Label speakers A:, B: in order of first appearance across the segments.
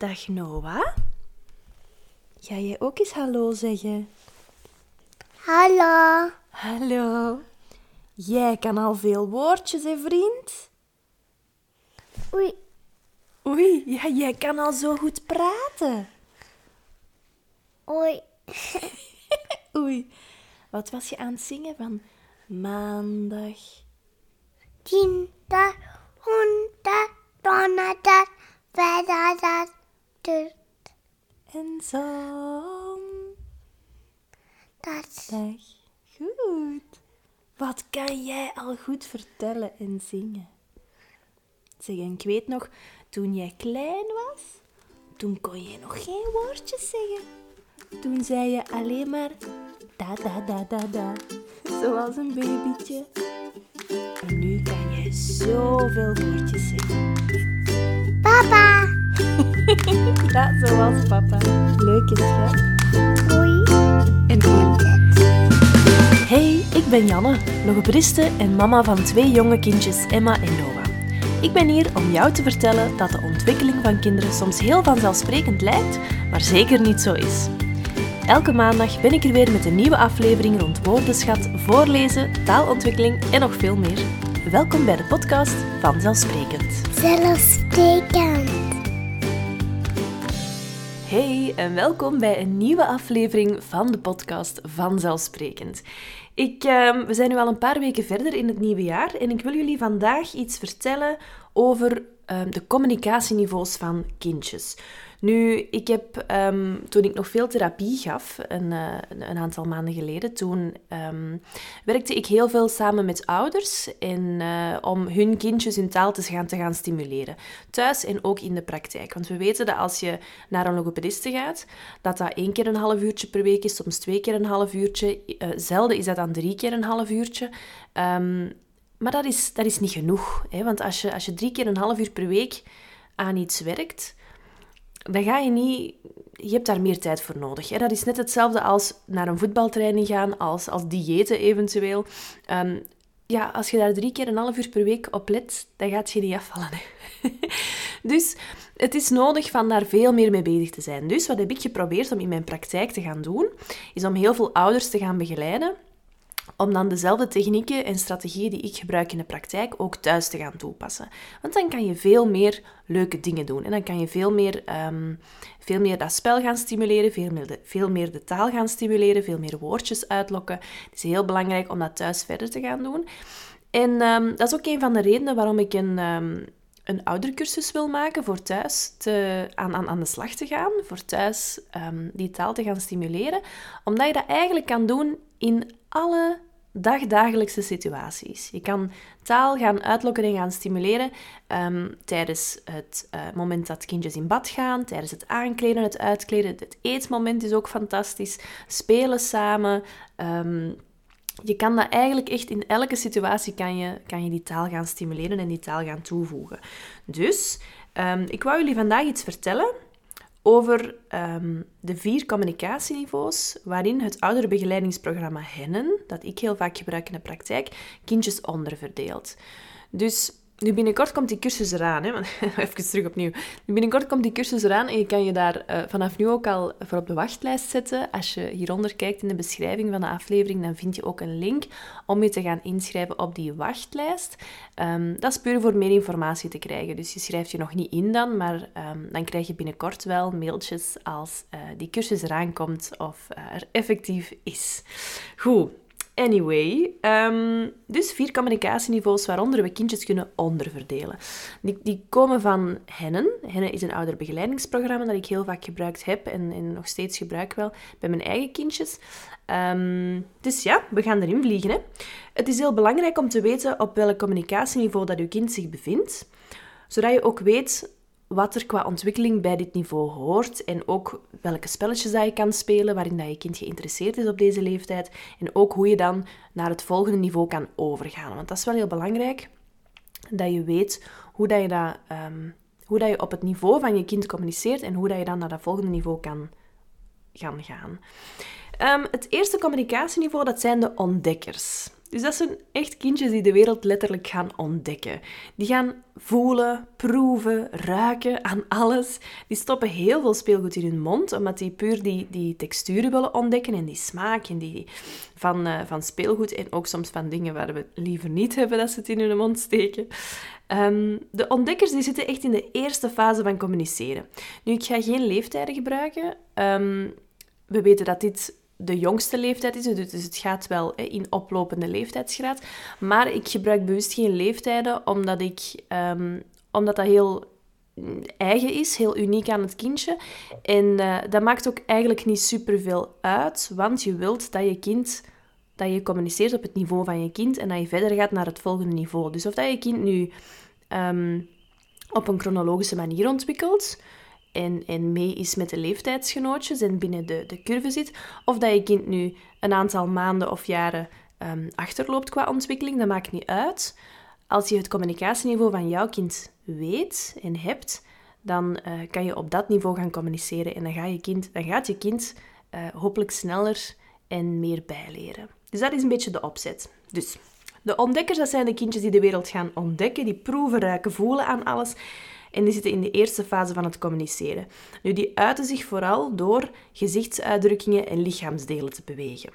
A: Dag Noah. Ga jij ook eens hallo zeggen?
B: Hallo.
A: Hallo. Jij kan al veel woordjes, hè, vriend?
B: Oei.
A: Oei, ja, jij kan al zo goed praten.
B: Oei.
A: Oei. Wat was je aan het zingen van maandag?
B: Dinsdag, woensdag, donderdag, vrijdag,
A: En zondag.
B: dat.
A: Goed. Wat kan jij al goed vertellen en zingen? Zeg, en ik weet nog, toen jij klein was, toen kon je nog geen woordjes zeggen. Toen zei je alleen maar da da da da da, zoals een babytje. En nu kan je zoveel woordjes zeggen.
B: Papa.
A: Ja, zoals papa. Leuke schat.
B: Oei.
A: En goed. Hey, ik ben Janne, logopediste en mama van twee jonge kindjes, Emma en Noah. Ik ben hier om jou te vertellen dat de ontwikkeling van kinderen soms heel vanzelfsprekend lijkt, maar zeker niet zo is. Elke maandag ben ik er weer met een nieuwe aflevering rond woordenschat, voorlezen, taalontwikkeling en nog veel meer. Welkom bij de podcast Vanzelfsprekend.
B: Zelfsprekend.
A: Hey en welkom bij een nieuwe aflevering van de podcast Vanzelfsprekend. Ik, ehm, we zijn nu al een paar weken verder in het nieuwe jaar en ik wil jullie vandaag iets vertellen over ehm, de communicatieniveaus van kindjes. Nu, ik heb ehm, toen ik nog veel therapie gaf, een, eh, een, aantal maanden geleden, toen ehm, werkte ik heel veel samen met ouders eh, om hun kindjes hun taal te gaan, te gaan stimuleren. Thuis en ook in de praktijk. Want we weten dat als je naar een logopediste gaat, dat dat één keer een half uurtje per week is, soms twee keer een half uurtje. Eh, zelden is dat dan drie keer een half uurtje. Ehm, maar dat is, dat is niet genoeg. Hè? Want als je, als je drie keer een half uur per week aan iets werkt, dan ga je niet... Je hebt daar meer tijd voor nodig. Hè? Dat is net hetzelfde als naar een voetbaltraining gaan, als, als diëten eventueel. Ehm, ja, als je daar drie keer een half uur per week op let, dan gaat je niet afvallen. Dus het is nodig van daar veel meer mee bezig te zijn. Dus wat heb ik geprobeerd om in mijn praktijk te gaan doen, is om heel veel ouders te gaan begeleiden om dan dezelfde technieken en strategieën die ik gebruik in de praktijk ook thuis te gaan toepassen. Want dan kan je veel meer leuke dingen doen. En dan kan je veel meer, ehm, veel meer dat spel gaan stimuleren, veel meer, de, veel meer de taal gaan stimuleren, veel meer woordjes uitlokken. Het is heel belangrijk om dat thuis verder te gaan doen. En ehm, dat is ook een van de redenen waarom ik een, um, een oudercursus wil maken voor thuis te, aan, aan, aan de slag te gaan, voor thuis die taal te gaan stimuleren. Omdat je dat eigenlijk kan doen in alle dagdagelijkse situaties. Je kan taal gaan uitlokken en gaan stimuleren um, tijdens het uh, moment dat kindjes in bad gaan, tijdens het aankleden, het uitkleden. Het eetmoment is ook fantastisch. Spelen samen. Um, je kan dat eigenlijk echt in elke situatie kan je, kan je die taal gaan stimuleren en die taal gaan toevoegen. Dus um, ik wou jullie vandaag iets vertellen over um, de vier communicatieniveaus waarin het ouderbegeleidingsprogramma Hennen, dat ik heel vaak gebruik in de praktijk, kindjes onderverdeelt. Dus nu binnenkort komt die cursus eraan. Hè? Even terug opnieuw. Nu binnenkort komt die cursus eraan en je kan je daar uh, vanaf nu ook al voor op de wachtlijst zetten. Als je hieronder kijkt in de beschrijving van de aflevering, dan vind je ook een link om je te gaan inschrijven op die wachtlijst. Um, dat is puur voor meer informatie te krijgen. Dus je schrijft je nog niet in dan, maar um, dan krijg je binnenkort wel mailtjes als uh, die cursus eraan komt of uh, er effectief is. Goed. Anyway, um, dus vier communicatieniveaus waaronder we kindjes kunnen onderverdelen. Die, die komen van Hennen. Hennen is een ouderbegeleidingsprogramma dat ik heel vaak gebruikt heb en, en nog steeds gebruik wel bij mijn eigen kindjes. Um, dus ja, we gaan erin vliegen. Hè. Het is heel belangrijk om te weten op welk communicatieniveau dat uw kind zich bevindt, zodat je ook weet wat er qua ontwikkeling bij dit niveau hoort en ook welke spelletjes dat je kan spelen waarin dat je kind geïnteresseerd is op deze leeftijd en ook hoe je dan naar het volgende niveau kan overgaan. Want dat is wel heel belangrijk, dat je weet hoe dat je, dat, um, hoe dat je op het niveau van je kind communiceert en hoe dat je dan naar dat volgende niveau kan gaan gaan. Um, het eerste communicatieniveau, dat zijn de ontdekkers. Dus dat zijn echt kindjes die de wereld letterlijk gaan ontdekken. Die gaan voelen, proeven, ruiken aan alles. Die stoppen heel veel speelgoed in hun mond, omdat die puur die, die texturen willen ontdekken en die smaak en die van, uh, van speelgoed en ook soms van dingen waar we liever niet hebben dat ze het in hun mond steken. Um, de ontdekkers die zitten echt in de eerste fase van communiceren. Nu, ik ga geen leeftijden gebruiken. Um, we weten dat dit de jongste leeftijd is, dus het gaat wel in oplopende leeftijdsgraad. Maar ik gebruik bewust geen leeftijden, omdat, ik, um, omdat dat heel eigen is, heel uniek aan het kindje. En uh, dat maakt ook eigenlijk niet superveel uit, want je wilt dat je kind dat je communiceert op het niveau van je kind en dat je verder gaat naar het volgende niveau. Dus of dat je kind nu um, op een chronologische manier ontwikkelt, en, en mee is met de leeftijdsgenootjes en binnen de, de curve zit, of dat je kind nu een aantal maanden of jaren um, achterloopt qua ontwikkeling, dat maakt niet uit. Als je het communicatieniveau van jouw kind weet en hebt, dan uh, kan je op dat niveau gaan communiceren en dan, ga je kind, dan gaat je kind uh, hopelijk sneller en meer bijleren. Dus dat is een beetje de opzet. Dus de ontdekkers, dat zijn de kindjes die de wereld gaan ontdekken, die proeven, ruiken, voelen aan alles. En die zitten in de eerste fase van het communiceren. Nu, die uiten zich vooral door gezichtsuitdrukkingen en lichaamsdelen te bewegen.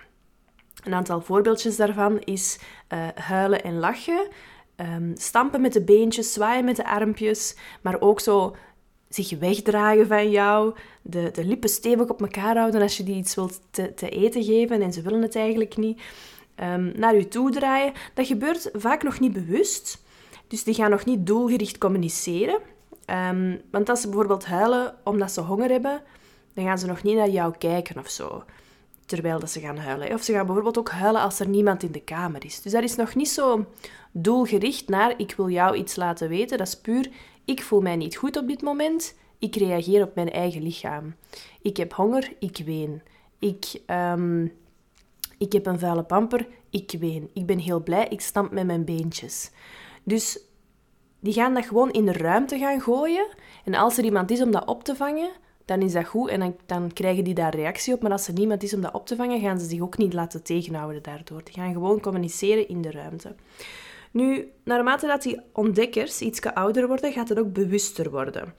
A: Een aantal voorbeeldjes daarvan is uh, huilen en lachen, um, stampen met de beentjes, zwaaien met de armpjes, maar ook zo zich wegdragen van jou, de, de lippen stevig op elkaar houden als je die iets wilt te, te eten geven en ze willen het eigenlijk niet. Um, naar je toe draaien. Dat gebeurt vaak nog niet bewust. Dus die gaan nog niet doelgericht communiceren. Um, want als ze bijvoorbeeld huilen omdat ze honger hebben, dan gaan ze nog niet naar jou kijken of zo. Terwijl dat ze gaan huilen. Of ze gaan bijvoorbeeld ook huilen als er niemand in de kamer is. Dus dat is nog niet zo doelgericht naar ik wil jou iets laten weten. Dat is puur ik voel mij niet goed op dit moment. Ik reageer op mijn eigen lichaam. Ik heb honger, ik ween. Ik, um, ik heb een vuile pamper, ik ween. Ik ben heel blij, ik stamp met mijn beentjes. Dus die gaan dat gewoon in de ruimte gaan gooien. En als er iemand is om dat op te vangen, dan is dat goed en dan, dan krijgen die daar reactie op. Maar als er niemand is om dat op te vangen, gaan ze zich ook niet laten tegenhouden daardoor. Die gaan gewoon communiceren in de ruimte. Nu, naarmate dat die ontdekkers iets ouder worden, gaat het ook bewuster worden.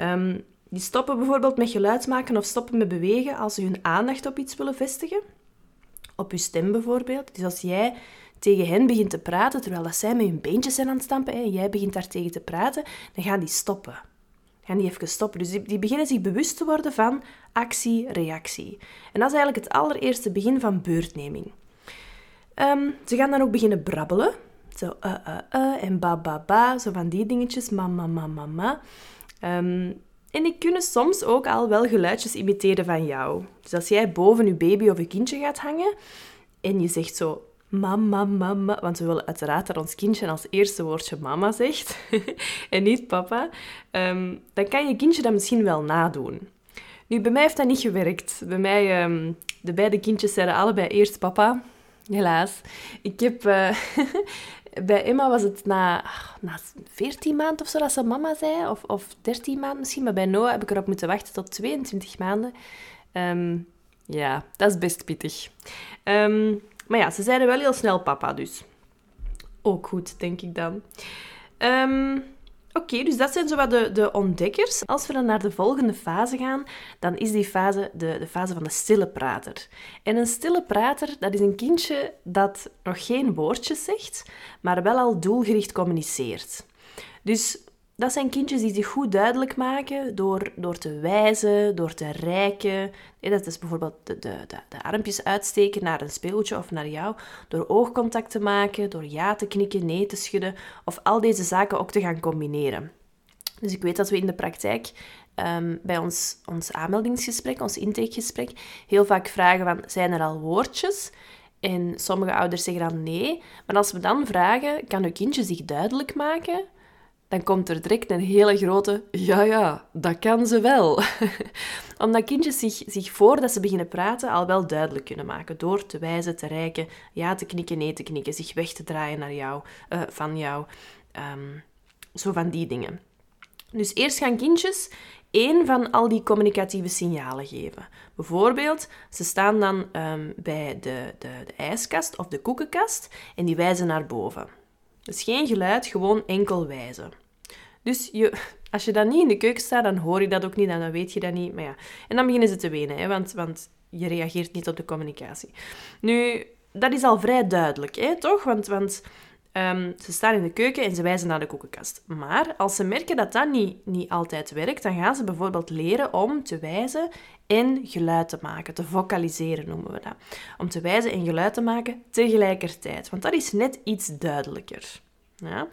A: Um, die stoppen bijvoorbeeld met geluid maken of stoppen met bewegen als ze hun aandacht op iets willen vestigen. Op je stem bijvoorbeeld. Dus als jij tegen hen begint te praten, terwijl dat zij met hun beentjes zijn aan het stampen, en jij begint daar tegen te praten, dan gaan die stoppen. Gaan die even stoppen. Dus die, die beginnen zich bewust te worden van actie-reactie. En dat is eigenlijk het allereerste begin van beurtneming. Um, ze gaan dan ook beginnen brabbelen. Zo uh, uh, uh en ba, ba, ba. Zo van die dingetjes. Mama, mama, mama. Um, en die kunnen soms ook al wel geluidjes imiteren van jou. Dus als jij boven je baby of je kindje gaat hangen en je zegt zo mama, mama, want we willen uiteraard dat ons kindje als eerste woordje mama zegt en niet papa, um, dan kan je kindje dat misschien wel nadoen. Nu, bij mij heeft dat niet gewerkt. Bij mij, um, de beide kindjes zeiden allebei eerst papa. Helaas. Ik heb... Uh, bij Emma was het na, na 14 maanden of zo dat ze mama zei, of, of 13 maanden misschien. Maar bij Noah heb ik erop moeten wachten tot 22 maanden. Um, ja, dat is best pittig. Um, maar ja, ze zeiden wel heel snel papa, dus ook goed, denk ik dan. Um, Oké, dus dat zijn zowat de, de ontdekkers. Als we dan naar de volgende fase gaan, dan is die fase de, de fase van de stille prater. En een stille prater, dat is een kindje dat nog geen woordjes zegt, maar wel al doelgericht communiceert. Dus dat zijn kindjes die zich goed duidelijk maken door, door te wijzen, door te reiken. Dat is bijvoorbeeld de, de, de, armpjes uitsteken naar een speeltje of naar jou. Door oogcontact te maken, door ja te knikken, nee te schudden. Of al deze zaken ook te gaan combineren. Dus ik weet dat we in de praktijk ehm, bij ons, ons aanmeldingsgesprek, ons intakegesprek, heel vaak vragen van, zijn er al woordjes? En sommige ouders zeggen dan nee. Maar als we dan vragen, kan uw kindje zich duidelijk maken dan komt er direct een hele grote ja, ja, dat kan ze wel. Omdat kindjes zich, zich voordat ze beginnen praten al wel duidelijk kunnen maken. Door te wijzen, te reiken, ja te knikken, nee te knikken, zich weg te draaien naar jou, uh, van jou. Um, zo van die dingen. Dus eerst gaan kindjes één van al die communicatieve signalen geven. Bijvoorbeeld, ze staan dan ehm, bij de, de, de ijskast of de koekenkast en die wijzen naar boven. Dus geen geluid, gewoon enkel wijzen. Dus je, als je dan niet in de keuken staat, dan hoor je dat ook niet en dan weet je dat niet. Maar ja. En dan beginnen ze te wenen, hè, want, want je reageert niet op de communicatie. Nu, dat is al vrij duidelijk, hè, toch? Want, want ehm, ze staan in de keuken en ze wijzen naar de koekenkast. Maar als ze merken dat dat niet, niet altijd werkt, dan gaan ze bijvoorbeeld leren om te wijzen en geluid te maken. Te vocaliseren noemen we dat. Om te wijzen en geluid te maken tegelijkertijd. Want dat is net iets duidelijker. Ja?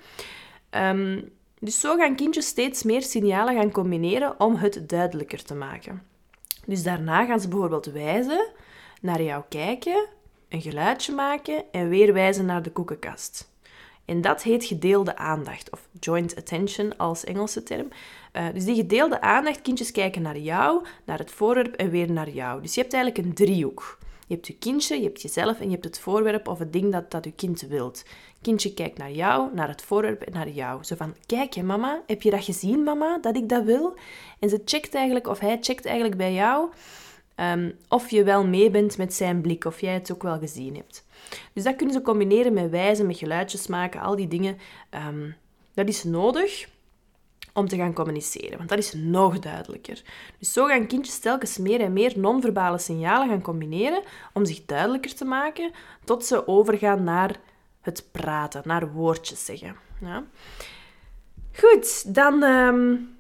A: Ehm, dus zo gaan kindjes steeds meer signalen gaan combineren om het duidelijker te maken. Dus daarna gaan ze bijvoorbeeld wijzen, naar jou kijken, een geluidje maken en weer wijzen naar de koekenkast. En dat heet gedeelde aandacht, of joint attention als Engelse term. Uh, dus die gedeelde aandacht, kindjes kijken naar jou, naar het voorwerp en weer naar jou. Dus je hebt eigenlijk een driehoek. Je hebt je kindje, je hebt jezelf en je hebt het voorwerp of het ding dat, dat je kind wilt. Kindje kijkt naar jou, naar het voorwerp en naar jou. Zo van, kijk je mama, heb je dat gezien mama, dat ik dat wil? En ze checkt eigenlijk, of hij checkt eigenlijk bij jou, um, of je wel mee bent met zijn blik, of jij het ook wel gezien hebt. Dus dat kunnen ze combineren met wijzen, met geluidjes maken, al die dingen. Um, dat is nodig om te gaan communiceren, want dat is nog duidelijker. Dus zo gaan kindjes telkens meer en meer non-verbale signalen gaan combineren om zich duidelijker te maken, tot ze overgaan naar het praten, naar woordjes zeggen. Ja. Goed, dan. Um...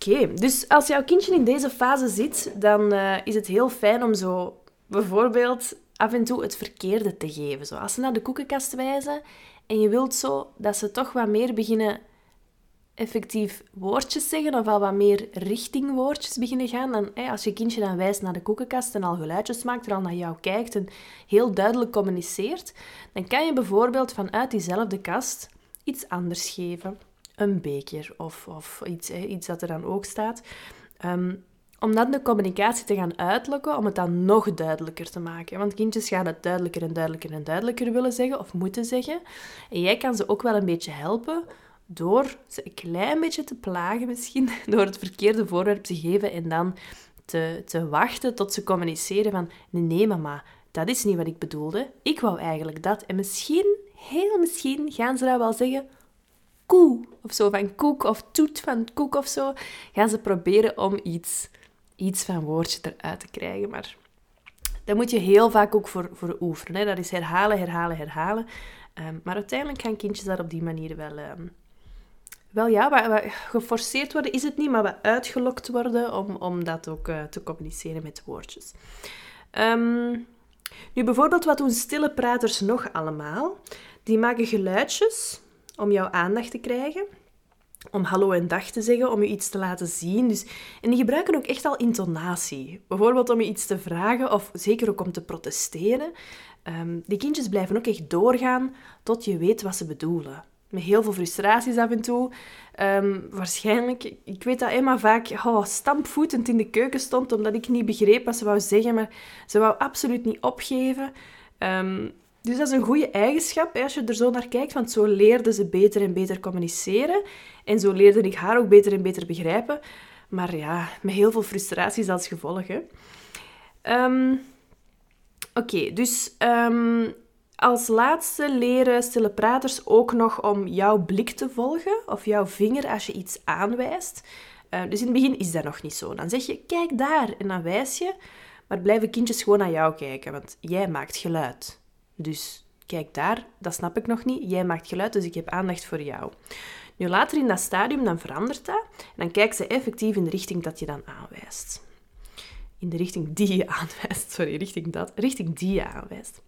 A: Oké, dus als jouw kindje in deze fase zit, dan uh, is het heel fijn om zo bijvoorbeeld af en toe het verkeerde te geven. Zo, als ze naar de koekenkast wijzen en je wilt zo dat ze toch wat meer beginnen effectief woordjes zeggen of al wat meer richting woordjes beginnen gaan. Dan, als je kindje dan wijst naar de koekenkast en al geluidjes maakt, er al naar jou kijkt en heel duidelijk communiceert, dan kan je bijvoorbeeld vanuit diezelfde kast iets anders geven. Een beker of, of iets, iets dat er dan ook staat. Um, om dan de communicatie te gaan uitlokken, om het dan nog duidelijker te maken. Want kindjes gaan het duidelijker en duidelijker en duidelijker willen zeggen of moeten zeggen. En jij kan ze ook wel een beetje helpen door ze een klein beetje te plagen misschien, door het verkeerde voorwerp te geven en dan te, te wachten tot ze communiceren van nee, mama, dat is niet wat ik bedoelde. Ik wou eigenlijk dat. En misschien, heel misschien, gaan ze dat wel zeggen koe of zo, van koek of toet van koek of zo. Gaan ze proberen om iets, iets van woordje eruit te krijgen. Maar daar moet je heel vaak ook voor, voor oefenen. Hè. Dat is herhalen, herhalen, herhalen. Um, maar uiteindelijk gaan kindjes daar op die manier wel, um, wel ja, geforceerd worden is het niet, maar wat uitgelokt worden om, om dat ook uh, te communiceren met woordjes. Um, nu, bijvoorbeeld, wat doen stille praters nog allemaal? Die maken geluidjes om jouw aandacht te krijgen, om hallo en dag te zeggen, om je iets te laten zien. Dus, en die gebruiken ook echt al intonatie. Bijvoorbeeld om je iets te vragen of zeker ook om te protesteren. Um, die kindjes blijven ook echt doorgaan tot je weet wat ze bedoelen met heel veel frustraties af en toe. Um, waarschijnlijk, ik weet dat Emma vaak oh, stampvoetend in de keuken stond, omdat ik niet begreep wat ze wou zeggen, maar ze wou absoluut niet opgeven. Um, dus dat is een goede eigenschap als je er zo naar kijkt, want zo leerde ze beter en beter communiceren. En zo leerde ik haar ook beter en beter begrijpen. Maar ja, met heel veel frustraties als gevolg. Um, Oké, dus als laatste leren stille praters ook nog om jouw blik te volgen of jouw vinger als je iets aanwijst. Uh, dus in het begin is dat nog niet zo. Dan zeg je, kijk daar, en dan wijs je. Maar blijven kindjes gewoon naar jou kijken, want jij maakt geluid. Dus kijk daar, dat snap ik nog niet. Jij maakt geluid, dus ik heb aandacht voor jou. Nu later in dat stadium, dan verandert dat. En dan kijkt ze effectief in de richting dat je dan aanwijst. In de richting die je aanwijst, sorry, richting dat, richting die je aanwijst.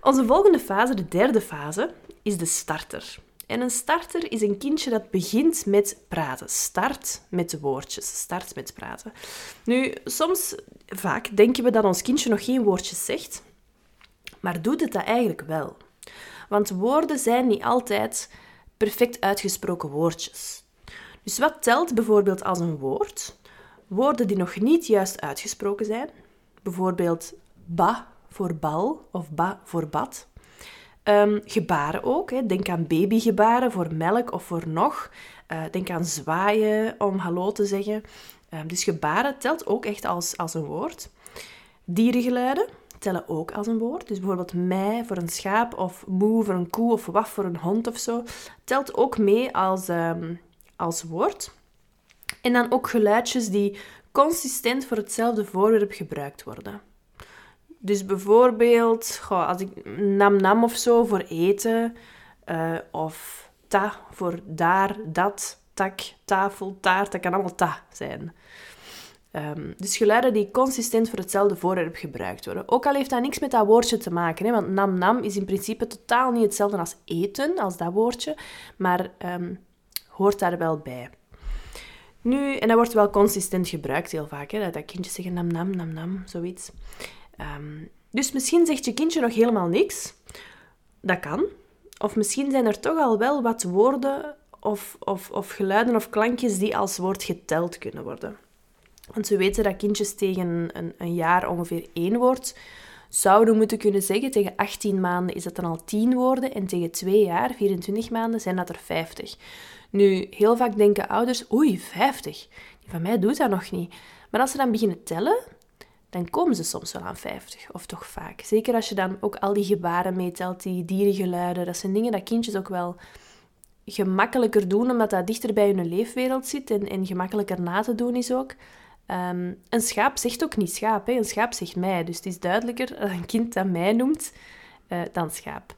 A: Onze volgende fase, de derde fase, is de starter. En een starter is een kindje dat begint met praten. Start met woordjes. Start met praten. Nu, soms, vaak, denken we dat ons kindje nog geen woordjes zegt. Maar doet het dat eigenlijk wel? Want woorden zijn niet altijd perfect uitgesproken woordjes. Dus wat telt bijvoorbeeld als een woord? Woorden die nog niet juist uitgesproken zijn. Bijvoorbeeld ba voor bal of ba voor bad. Um, gebaren ook. Hè. Denk aan babygebaren voor melk of voor nog. Eh, denk aan zwaaien om hallo te zeggen. Ehm, dus gebaren telt ook echt als, als een woord. Dierengeluiden tellen ook als een woord. Dus bijvoorbeeld mij voor een schaap of moe voor een koe of waf voor een hond of zo. Telt ook mee als, ehm, als woord. En dan ook geluidjes die consistent voor hetzelfde voorwerp gebruikt worden. Dus bijvoorbeeld, als ik nam nam of zo voor eten, uh, of ta voor daar, dat, tak, tafel, taart, dat kan allemaal ta zijn. Um, dus geluiden die consistent voor hetzelfde voorwerp gebruikt worden. Ook al heeft dat niks met dat woordje te maken, hè, want nam nam is in principe totaal niet hetzelfde als eten, als dat woordje, maar um, hoort daar wel bij. Nu, en dat wordt wel consistent gebruikt heel vaak, hè, dat kindjes zeggen nam nam nam nam, zoiets. Um, dus misschien zegt je kindje nog helemaal niks. Dat kan. Of misschien zijn er toch al wel wat woorden of, of, of geluiden of klankjes die als woord geteld kunnen worden. Want we weten dat kindjes tegen een, een jaar ongeveer één woord zouden moeten kunnen zeggen. Tegen 18 maanden is dat dan al 10 woorden en tegen 2 jaar, 24 maanden, zijn dat er 50. Nu, heel vaak denken ouders, oei, 50. Die van mij doet dat nog niet. Maar als ze dan beginnen tellen, dan komen ze soms wel aan 50, of toch vaak. Zeker als je dan ook al die gebaren meetelt, die dierengeluiden. Dat zijn dingen dat kindjes ook wel gemakkelijker doen, omdat dat dichter bij hun leefwereld zit en, en gemakkelijker na te doen is ook. Ehm, een schaap zegt ook niet schaap, hè? een schaap zegt mij. Dus het is duidelijker dat een kind dat mij noemt uh, dan schaap.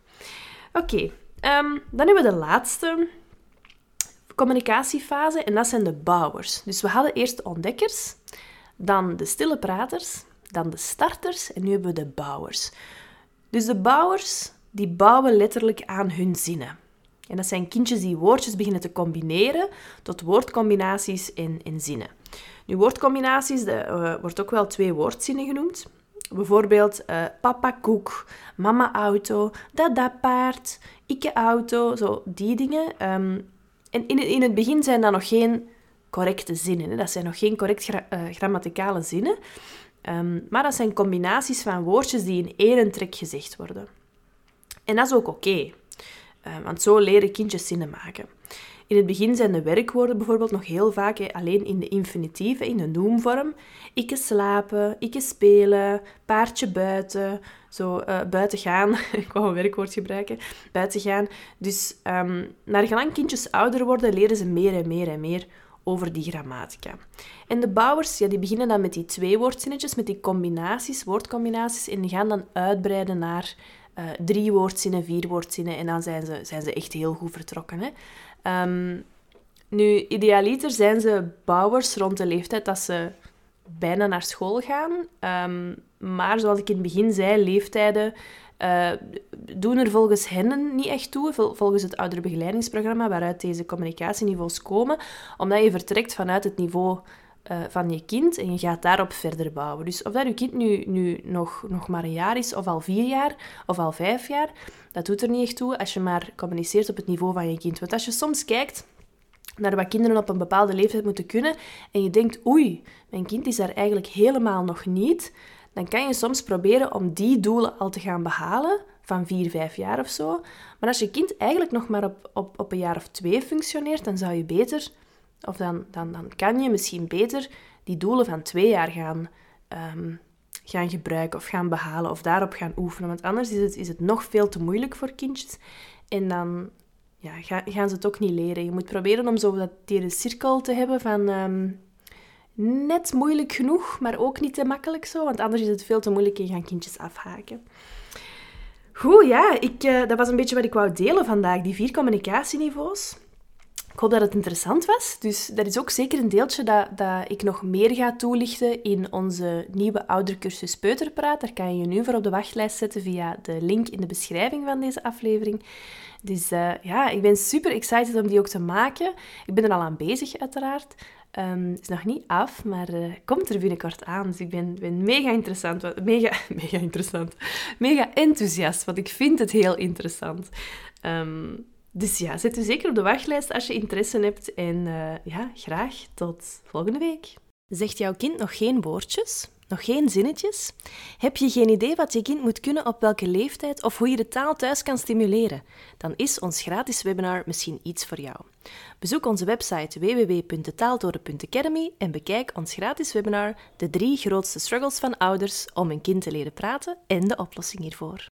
A: Oké, ehm, dan hebben we de laatste communicatiefase en dat zijn de bouwers. Dus we hadden eerst de ontdekkers, dan de stille praters, dan de starters en nu hebben we de bouwers. Dus de bouwers die bouwen letterlijk aan hun zinnen. En dat zijn kindjes die woordjes beginnen te combineren tot woordcombinaties in, in zinnen. Nu, woordcombinaties, dat uh, wordt ook wel twee woordzinnen genoemd. Bijvoorbeeld uh, papa koek, mama auto, dada paard, ikke auto, zo die dingen. Um, en in, in het begin zijn dat nog geen correcte zinnen. Dat zijn nog geen correct gra uh, grammaticale zinnen. Um, maar dat zijn combinaties van woordjes die in één trek gezegd worden. En dat is ook oké. Want zo leren kindjes zinnen maken. In het begin zijn de werkwoorden bijvoorbeeld nog heel vaak alleen in de infinitief, in de noemvorm. Ikke slapen, ikke spelen, paardje buiten, zo uh, buiten gaan. Ik wou een werkwoord gebruiken. Buiten gaan. Dus um, naar gelang kindjes ouder worden, leren ze meer en meer en meer over die grammatica. En de bouwers, ja, die beginnen dan met die twee woordzinnetjes, met die combinaties, woordcombinaties, en die gaan dan uitbreiden naar uh, drie woordzinnen, vier woordzinnen, en dan zijn ze, zijn ze echt heel goed vertrokken. Hè? Um, nu, idealiter zijn ze bouwers rond de leeftijd dat ze bijna naar school gaan. Um, maar zoals ik in het begin zei, leeftijden uh, doen er volgens hen niet echt toe, volgens het ouderbegeleidingsprogramma waaruit deze communicatieniveaus komen, omdat je vertrekt vanuit het niveau uh, van je kind en je gaat daarop verder bouwen. Dus of dat je kind nu, nu nog, nog maar een jaar is, of al vier jaar, of al vijf jaar, dat doet er niet echt toe als je maar communiceert op het niveau van je kind. Want als je soms kijkt naar wat kinderen op een bepaalde leeftijd moeten kunnen en je denkt, oei, mijn kind is daar eigenlijk helemaal nog niet, dan kan je soms proberen om die doelen al te gaan behalen, van vier, vijf jaar of zo. Maar als je kind eigenlijk nog maar op, op, op een jaar of twee functioneert, dan zou je beter of dan, dan, dan kan je misschien beter die doelen van twee jaar gaan, um, gaan gebruiken of gaan behalen of daarop gaan oefenen. Want anders is het, is het nog veel te moeilijk voor kindjes. En dan ja, gaan ze het ook niet leren. Je moet proberen om zo dat die cirkel te hebben van um, net moeilijk genoeg, maar ook niet te makkelijk zo. Want anders is het veel te moeilijk en gaan kindjes afhaken. Goed, ja, ik, uh, dat was een beetje wat ik wou delen vandaag, die vier communicatieniveaus. Ik hoop dat het interessant was. Dus dat is ook zeker een deeltje dat, dat ik nog meer ga toelichten in onze nieuwe oudercursus Peuterpraat. Daar kan je je nu voor op de wachtlijst zetten via de link in de beschrijving van deze aflevering. Dus uh, ja, ik ben super excited om die ook te maken. Ik ben er al aan bezig, uiteraard. Um, is nog niet af, maar uh, komt er binnenkort aan. Dus ik ben, ben mega interessant. Mega, mega interessant. Mega enthousiast, want ik vind het heel interessant. Um, dus ja, zet u zeker op de wachtlijst als je interesse hebt. En uh, ja, graag tot volgende week. Zegt jouw kind nog geen woordjes? Nog geen zinnetjes? Heb je geen idee wat je kind moet kunnen op welke leeftijd of hoe je de taal thuis kan stimuleren? Dan is ons gratis webinar misschien iets voor jou. Bezoek onze website www.taaltoren.academy en bekijk ons gratis webinar De drie grootste struggles van ouders om een kind te leren praten en de oplossing hiervoor.